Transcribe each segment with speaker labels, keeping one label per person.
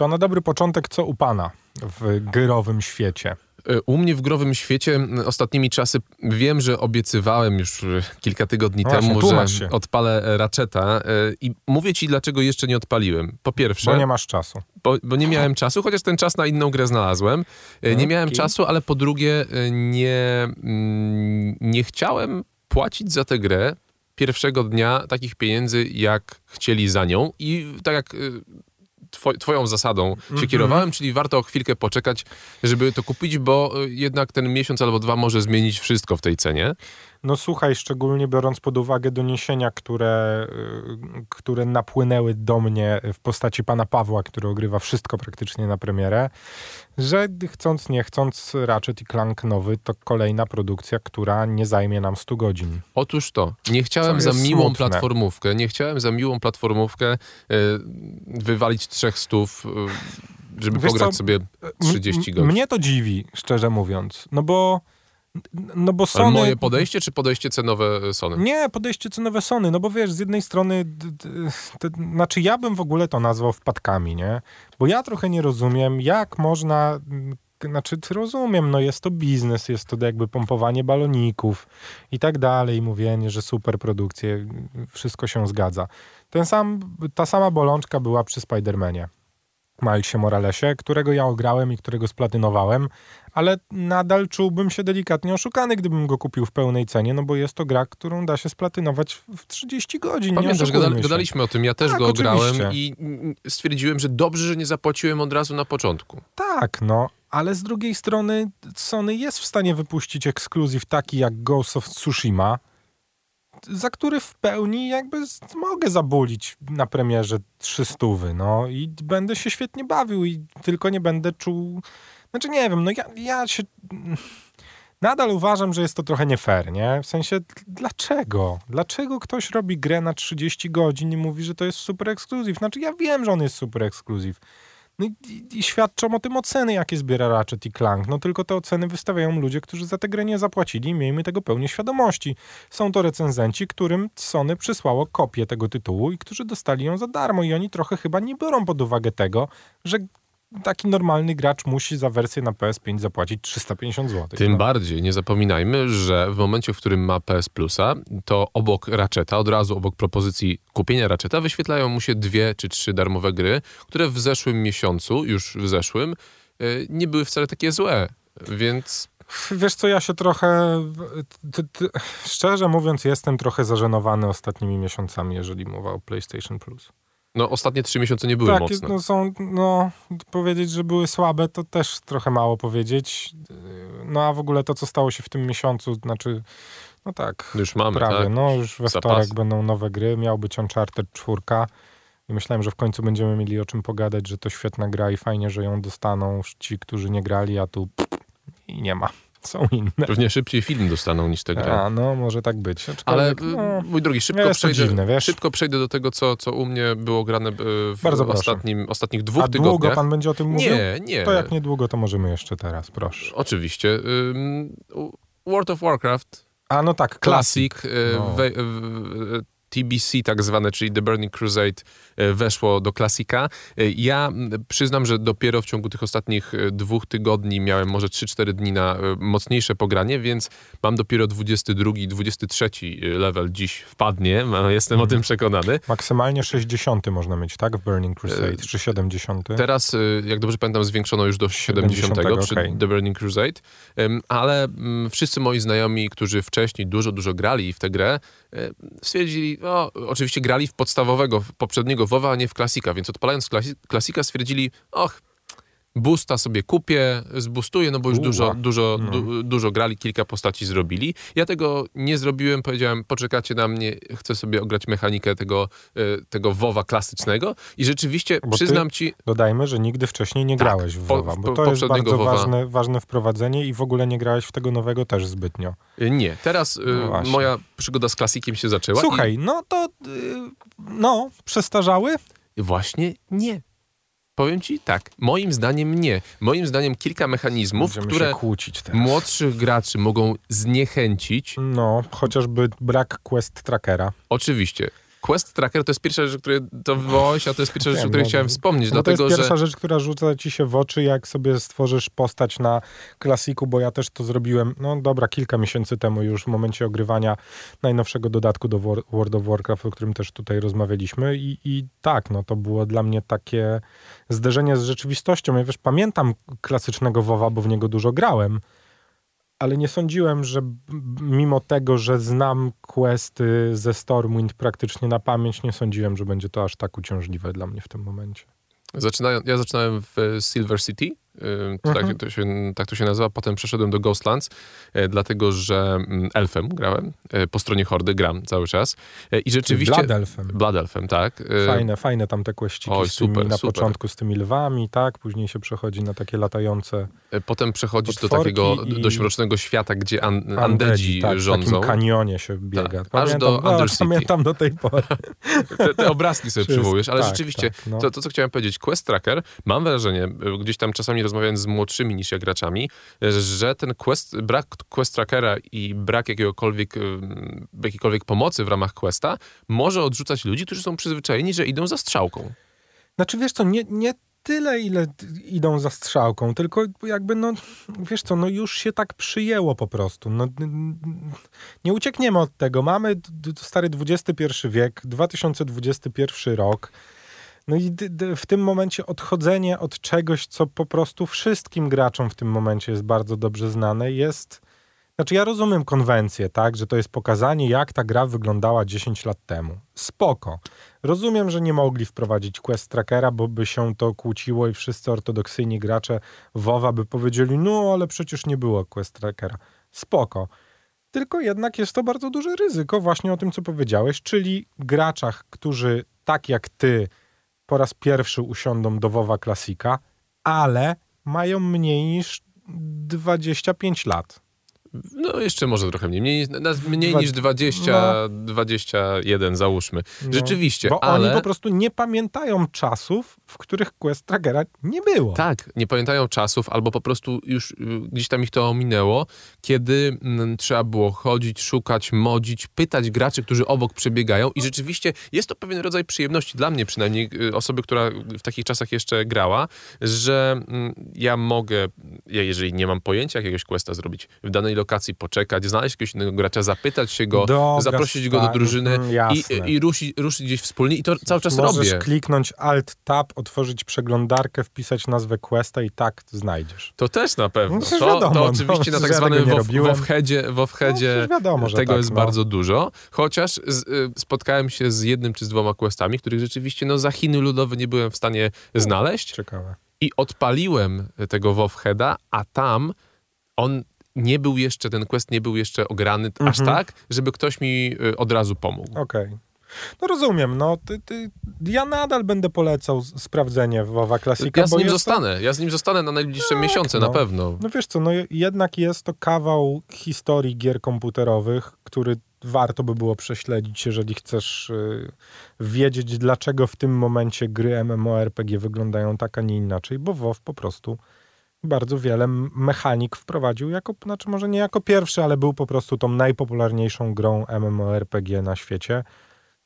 Speaker 1: To na dobry początek, co u pana w growym świecie?
Speaker 2: E, U mnie w growym świecie ostatnimi czasy wiem, że obiecywałem już e, kilka tygodni
Speaker 1: No
Speaker 2: temu, że
Speaker 1: się.
Speaker 2: odpalę Ratcheta e, i mówię ci, dlaczego jeszcze nie odpaliłem. Po pierwsze,
Speaker 1: Bo nie masz czasu.
Speaker 2: bo, bo nie miałem czasu, chociaż ten czas na inną grę znalazłem. Nie miałem
Speaker 1: Okej.
Speaker 2: czasu, ale po drugie nie, mm, nie chciałem płacić za tę grę pierwszego dnia takich pieniędzy, jak chcieli za nią i tak jak two, twoją zasadą się kierowałem, czyli warto chwilkę poczekać, żeby to kupić, bo y, jednak ten miesiąc albo dwa może zmienić wszystko w tej cenie.
Speaker 1: No słuchaj, szczególnie biorąc pod uwagę doniesienia, które, y, które napłynęły do mnie w postaci pana Pawła, który ogrywa wszystko praktycznie na premierę, że chcąc nie chcąc Ratchet i Clank nowy to kolejna produkcja, która nie zajmie nam 100 godzin.
Speaker 2: Otóż to. Nie chciałem za miłą
Speaker 1: smutne.
Speaker 2: platformówkę, nie chciałem za miłą platformówkę y, wywalić trzech stów, y, żeby
Speaker 1: Wiesz
Speaker 2: pograć
Speaker 1: co?
Speaker 2: sobie 30
Speaker 1: M-
Speaker 2: godzin.
Speaker 1: Mnie to dziwi, szczerze mówiąc, no bo no bo
Speaker 2: Ale
Speaker 1: Sony...
Speaker 2: moje podejście, czy podejście cenowe Sony?
Speaker 1: Nie, podejście cenowe Sony, no bo wiesz, z jednej strony, znaczy ja bym w ogóle to nazwał wpadkami, nie? Bo ja trochę nie rozumiem, jak można, znaczy rozumiem, no jest to biznes, jest to jakby pompowanie baloników i tak dalej, mówienie, że super produkcje, wszystko się zgadza. Ten sam, ta sama bolączka była przy Spider-Manie. Milesie Moralesie, którego ja ograłem i którego splatynowałem, ale nadal czułbym się delikatnie oszukany, gdybym go kupił w pełnej cenie, no bo jest to gra, którą da się splatynować w- w 30 godzin.
Speaker 2: Pamiętasz, gada, gadaliśmy o tym, ja też
Speaker 1: Tak,
Speaker 2: go ograłem
Speaker 1: oczywiście.
Speaker 2: i stwierdziłem, że dobrze, że nie zapłaciłem od razu na początku.
Speaker 1: Tak, no, ale z drugiej strony Sony jest w stanie wypuścić ekskluzyw taki jak Ghost of Tsushima, za który w pełni jakby mogę zabulić na premierze 300, no i będę się świetnie bawił i tylko nie będę czuł, znaczy nie wiem, no ja, ja się nadal uważam, że jest to trochę nie fair, nie? W sensie, dlaczego? Dlaczego ktoś robi grę na 30 godzin i mówi, że to jest super ekskluzyw? Znaczy ja wiem, że on jest super ekskluzyw. No i, i, świadczą o tym oceny, jakie zbiera Ratchet i Clank. No tylko te oceny wystawiają ludzie, którzy za tę grę nie zapłacili miejmy tego pełnię świadomości. Są to recenzenci, którym Sony przysłało kopię tego tytułu i którzy dostali ją za darmo i oni trochę chyba nie biorą pod uwagę tego, że taki normalny gracz musi za wersję na PS5 zapłacić 350 zł.
Speaker 2: Tym
Speaker 1: no.
Speaker 2: bardziej nie zapominajmy, że w momencie, w którym ma PS Plusa, to obok Ratcheta, od razu obok propozycji kupienia Ratcheta, wyświetlają mu się dwie czy trzy darmowe gry, które w zeszłym miesiącu, już w zeszłym, y, nie były wcale takie złe. Więc
Speaker 1: Wiesz co, ja się trochę, ty, ty, szczerze mówiąc, jestem trochę zażenowany ostatnimi miesiącami, jeżeli mowa o PlayStation Plus.
Speaker 2: No, ostatnie trzy miesiące nie były
Speaker 1: tak,
Speaker 2: mocne.
Speaker 1: no są, no powiedzieć, że były słabe, to też trochę mało powiedzieć. No a w ogóle to, co stało się w tym miesiącu, znaczy, no tak,
Speaker 2: Już mamy,
Speaker 1: prawie,
Speaker 2: tak?
Speaker 1: no już we
Speaker 2: Zapas.
Speaker 1: wtorek będą nowe gry, miał być Uncharted 4 i myślałem, że w końcu będziemy mieli o czym pogadać, że to świetna gra i fajnie, że ją dostaną ci, którzy nie grali, a tu i nie ma. Są inne.
Speaker 2: Pewnie szybciej film dostaną niż tę grę.
Speaker 1: A, no może tak być.
Speaker 2: Ale
Speaker 1: Aczkolwiek, no,
Speaker 2: y, mój drogi, szybko, przejdę,
Speaker 1: dziwne,
Speaker 2: szybko przejdę do tego, co, co u mnie było grane y, w
Speaker 1: Bardzo proszę.
Speaker 2: ostatnim, ostatnich dwóch
Speaker 1: a długo
Speaker 2: tygodniach.
Speaker 1: pan będzie o tym mówił?
Speaker 2: Nie, nie.
Speaker 1: To jak niedługo, to możemy jeszcze teraz, proszę.
Speaker 2: Oczywiście. World of Warcraft
Speaker 1: A no tak,
Speaker 2: Classic,
Speaker 1: klasik.
Speaker 2: y,
Speaker 1: No.
Speaker 2: TBC tak zwane, czyli The Burning Crusade y, weszło do klasika. Y, Ja przyznam, że dopiero w ciągu tych ostatnich y, dwóch tygodni miałem może 3-4 dni na mocniejsze pogranie, więc mam dopiero 22, 23 level dziś wpadnie, jestem o tym przekonany.
Speaker 1: Maksymalnie 60 można mieć, tak? W Burning Crusade,
Speaker 2: E,
Speaker 1: czy 70.
Speaker 2: Teraz, jak dobrze pamiętam, zwiększono już do 70,
Speaker 1: 70,
Speaker 2: przy
Speaker 1: okej.
Speaker 2: The Burning Crusade, ale wszyscy moi znajomi, którzy wcześniej dużo, dużo grali w tę grę, stwierdzili, no, oczywiście grali w podstawowego, poprzedniego WoWa, a nie w klasika, więc odpalając klasi- klasika stwierdzili, och, boosta sobie kupię, zbustuję, no bo już
Speaker 1: Uła.
Speaker 2: dużo, dużo,
Speaker 1: No.
Speaker 2: du, dużo grali, kilka postaci zrobili. Ja tego nie zrobiłem, powiedziałem, poczekacie na mnie, chcę sobie ograć mechanikę tego, y, tego WoWa klasycznego i rzeczywiście,
Speaker 1: Bo
Speaker 2: przyznam ci,
Speaker 1: Dodajmy, że nigdy wcześniej nie
Speaker 2: Tak,
Speaker 1: grałeś w WoWa, bo to jest bardzo
Speaker 2: WoWa.
Speaker 1: ważne, ważne wprowadzenie i w ogóle nie grałeś w tego nowego też zbytnio.
Speaker 2: Y, Nie, teraz y,
Speaker 1: No
Speaker 2: moja przygoda z klasikiem się zaczęła.
Speaker 1: Słuchaj, no to no, przestarzały?
Speaker 2: I właśnie nie. Powiem ci tak, moim zdaniem nie. Moim zdaniem kilka mechanizmów,
Speaker 1: Będziemy
Speaker 2: które młodszych graczy mogą zniechęcić.
Speaker 1: No, chociażby brak quest trackera.
Speaker 2: Oczywiście. Quest Tracker to jest pierwsza rzecz, której to wywołałeś, a to jest pierwsza rzecz, o której
Speaker 1: no,
Speaker 2: chciałem wspomnieć,
Speaker 1: No
Speaker 2: dlatego
Speaker 1: to jest pierwsza
Speaker 2: że...
Speaker 1: rzecz, która rzuca ci się w oczy, jak sobie stworzysz postać na klasiku, bo ja też to zrobiłem, no dobra, kilka miesięcy temu już w momencie ogrywania najnowszego dodatku do Wor- World of Warcraft, o którym też tutaj rozmawialiśmy i, i tak, no to było dla mnie takie zderzenie z rzeczywistością. Ja wiesz, pamiętam klasycznego WoWa, bo w niego dużo grałem, ale nie sądziłem, że mimo tego, że znam questy ze Stormwind praktycznie na pamięć, nie sądziłem, że będzie to aż tak uciążliwe dla mnie w tym momencie.
Speaker 2: Zaczynają, ja zaczynałem w Silver City, y, tak,
Speaker 1: Mhm.
Speaker 2: to się, tak to się nazywa, potem przeszedłem do Ghostlands, e, dlatego że mm, elfem grałem, e, po stronie Hordy gram cały czas e, i rzeczywiście...
Speaker 1: Blood Elfem.
Speaker 2: Blood Elfem, tak.
Speaker 1: Fajne, fajne tam te kłeściki
Speaker 2: Oj,
Speaker 1: z tymi,
Speaker 2: super,
Speaker 1: na
Speaker 2: super.
Speaker 1: początku z tymi lwami, tak? Później się przechodzi na takie latające
Speaker 2: Potem przechodzisz do takiego dość mrocznego świata, gdzie an,
Speaker 1: Andedzi, tak, w
Speaker 2: rządzą.
Speaker 1: takim kanionie się biega.
Speaker 2: Tak, aż do
Speaker 1: no,
Speaker 2: Undercity.
Speaker 1: pamiętam do tej pory.
Speaker 2: Te, te obrazki sobie
Speaker 1: Wszystko,
Speaker 2: przywołujesz, ale
Speaker 1: tak,
Speaker 2: rzeczywiście,
Speaker 1: tak, no.
Speaker 2: to, to co chciałem powiedzieć, Quest Tracker, mam wrażenie, gdzieś tam czasami rozmawiając z młodszymi niż ja graczami, że ten quest, brak Quest Trackera i brak jakiegokolwiek, jakiejkolwiek pomocy w ramach Questa może odrzucać ludzi, którzy są przyzwyczajeni, że idą za strzałką.
Speaker 1: Znaczy wiesz co, nie, nie tyle, ile idą za strzałką, tylko jakby no, wiesz co, no już się tak przyjęło po prostu. No, nie uciekniemy od tego. Mamy stary XXI wiek, 2021 rok. No i w tym momencie odchodzenie od czegoś, co po prostu wszystkim graczom w tym momencie jest bardzo dobrze znane, jest... Znaczy ja rozumiem konwencję, tak, że to jest pokazanie, jak ta gra wyglądała 10 lat temu. Spoko. Rozumiem, że nie mogli wprowadzić quest trackera, bo by się to kłóciło i wszyscy ortodoksyjni gracze WoWa by powiedzieli, no ale przecież nie było quest trackera. Spoko. Tylko jednak jest to bardzo duże ryzyko, właśnie o tym, co powiedziałeś, czyli graczach, którzy tak jak ty po raz pierwszy usiądą do WoWa klasika, ale mają mniej niż 25 lat.
Speaker 2: No jeszcze może trochę mniej, mniej, mniej
Speaker 1: Dwa-
Speaker 2: niż 20, 21 załóżmy.
Speaker 1: No,
Speaker 2: Rzeczywiście,
Speaker 1: Bo
Speaker 2: ale...
Speaker 1: oni po prostu nie pamiętają czasów, w których quest trackera nie było.
Speaker 2: Tak, nie pamiętają czasów, albo po prostu już y, gdzieś tam ich to ominęło, kiedy mm, trzeba było chodzić, szukać, modzić, pytać graczy, którzy obok przebiegają i rzeczywiście jest to pewien rodzaj przyjemności, dla mnie przynajmniej, y, osoby, która w takich czasach jeszcze grała, że mm, ja mogę, ja jeżeli nie mam pojęcia jakiegoś questa zrobić, w danej lokacji poczekać, znaleźć jakiegoś innego gracza, zapytać się go,
Speaker 1: Dobra,
Speaker 2: zaprosić go do drużyny
Speaker 1: mm,
Speaker 2: i, i ruszyć, ruszyć gdzieś wspólnie i to cały czas
Speaker 1: Możesz
Speaker 2: robię.
Speaker 1: kliknąć Alt-Tab, otworzyć przeglądarkę, wpisać nazwę questa i tak znajdziesz.
Speaker 2: To też na pewno.
Speaker 1: No,
Speaker 2: to,
Speaker 1: wiadomo,
Speaker 2: to
Speaker 1: no,
Speaker 2: oczywiście na
Speaker 1: przecież
Speaker 2: tak
Speaker 1: ja
Speaker 2: zwanym
Speaker 1: robiłem.
Speaker 2: WoWheadzie,
Speaker 1: No, wiadomo, że
Speaker 2: tego
Speaker 1: tak,
Speaker 2: jest
Speaker 1: no.
Speaker 2: bardzo dużo. Chociaż z, y, spotkałem się z jednym czy z dwoma questami, których rzeczywiście no, za Chiny ludowe nie byłem w stanie znaleźć
Speaker 1: Ciekawe.
Speaker 2: i odpaliłem tego WoWheada, a tam on nie był jeszcze, ten quest nie był jeszcze ograny aż
Speaker 1: Mhm.
Speaker 2: tak, żeby ktoś mi y, od razu pomógł.
Speaker 1: Okej. No rozumiem, no ty, ty, ja nadal będę polecał sprawdzenie WoWa Klasika,
Speaker 2: Ja z nim
Speaker 1: jest to-
Speaker 2: zostanę, ja z nim zostanę na najbliższe
Speaker 1: Tak,
Speaker 2: miesiące
Speaker 1: no.
Speaker 2: na pewno.
Speaker 1: No wiesz co, no jednak jest to kawał historii gier komputerowych, który warto by było prześledzić, jeżeli chcesz y, wiedzieć, dlaczego w tym momencie gry MMORPG wyglądają tak, a nie inaczej, bo WoW po prostu bardzo wiele mechanik wprowadził jako, znaczy może nie jako pierwszy, ale był po prostu tą najpopularniejszą grą MMORPG na świecie.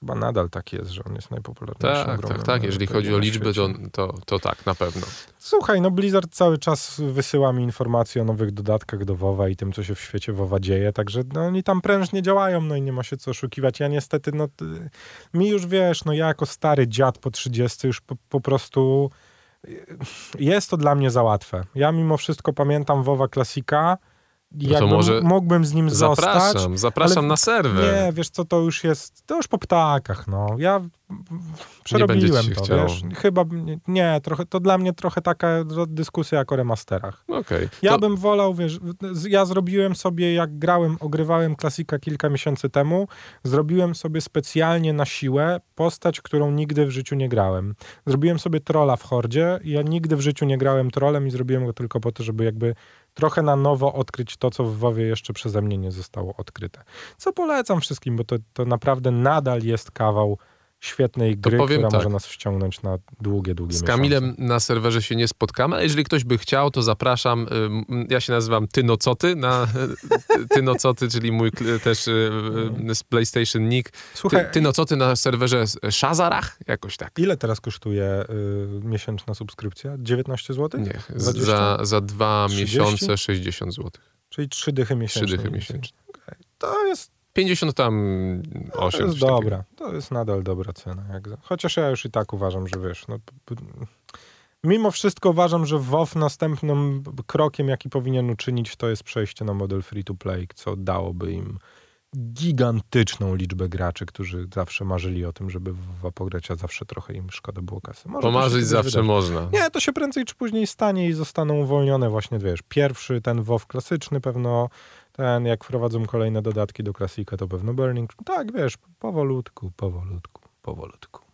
Speaker 1: Chyba nadal tak jest, że on jest najpopularniejszą
Speaker 2: Tak,
Speaker 1: grą
Speaker 2: tak, tak. Jeżeli chodzi o liczby, to, to, to tak, na pewno.
Speaker 1: Słuchaj, no Blizzard cały czas wysyła mi informacje o nowych dodatkach do WoWa i tym, co się w świecie WoWa dzieje, także no, oni tam prężnie działają, no i nie ma się co oszukiwać. Ja niestety, no mi już wiesz, no ja jako stary dziad po 30 już po, po prostu jest to dla mnie za łatwe. Ja mimo wszystko pamiętam WoWa Klasika, jakbym
Speaker 2: może
Speaker 1: mógłbym z nim zostać.
Speaker 2: Zapraszam, zapraszam na serwer.
Speaker 1: Nie, wiesz co, to już jest, to już po ptakach, no. Ja przerobiłem to,
Speaker 2: chciało.
Speaker 1: wiesz. Chyba, nie, trochę, to dla mnie trochę taka dyskusja jak o remasterach.
Speaker 2: Okej.
Speaker 1: Ja
Speaker 2: To-
Speaker 1: bym wolał, wiesz, ja zrobiłem sobie, jak grałem, ogrywałem klasika kilka miesięcy temu, zrobiłem sobie specjalnie na siłę postać, którą nigdy w życiu nie grałem. Zrobiłem sobie trolla w Hordzie ja nigdy w życiu nie grałem trollem i zrobiłem go tylko po to, żeby jakby trochę na nowo odkryć to, co w WoWie jeszcze przeze mnie nie zostało odkryte. Co polecam wszystkim, bo to, to naprawdę nadal jest kawał świetnej gry,
Speaker 2: powiem
Speaker 1: która
Speaker 2: tak.
Speaker 1: może nas wciągnąć na długie, długie
Speaker 2: Z
Speaker 1: miesiące.
Speaker 2: Kamilem na serwerze się nie spotkamy, ale jeżeli ktoś by chciał, to zapraszam. Ja się nazywam Tynocoty, na Tynocoty, czyli mój też y, y, z PlayStation nick.
Speaker 1: Słuchaj,
Speaker 2: Ty, Tynocoty na serwerze Shazarach? Jakoś tak.
Speaker 1: ile teraz kosztuje y, miesięczna subskrypcja? 19 zł?
Speaker 2: Nie, z-
Speaker 1: 20?
Speaker 2: za, za dwa
Speaker 1: 30?
Speaker 2: miesiące 60 zł.
Speaker 1: Czyli trzy dychy miesięcznie.
Speaker 2: Trzy dychy miesięcznie.
Speaker 1: To jest,
Speaker 2: 50 tam
Speaker 1: to
Speaker 2: 8.
Speaker 1: jest
Speaker 2: coś takiego.
Speaker 1: dobra. To jest nadal dobra cena. Chociaż ja już i tak uważam, że wiesz, no, mimo wszystko uważam, że WoW następnym krokiem, jaki powinien uczynić, to jest przejście na model free-to-play, co dałoby im gigantyczną liczbę graczy, którzy zawsze marzyli o tym, żeby w WoWa pograć, a zawsze trochę im szkoda było kasy. Może
Speaker 2: Pomarzyć
Speaker 1: kiedyś
Speaker 2: zawsze
Speaker 1: wydarzy.
Speaker 2: można.
Speaker 1: Nie, to się prędzej czy później stanie i zostaną uwolnione właśnie, wiesz, pierwszy, ten WoW klasyczny pewno, ten jak wprowadzą kolejne dodatki do klasika, to pewno Burning. Tak, wiesz, powolutku, powolutku, powolutku.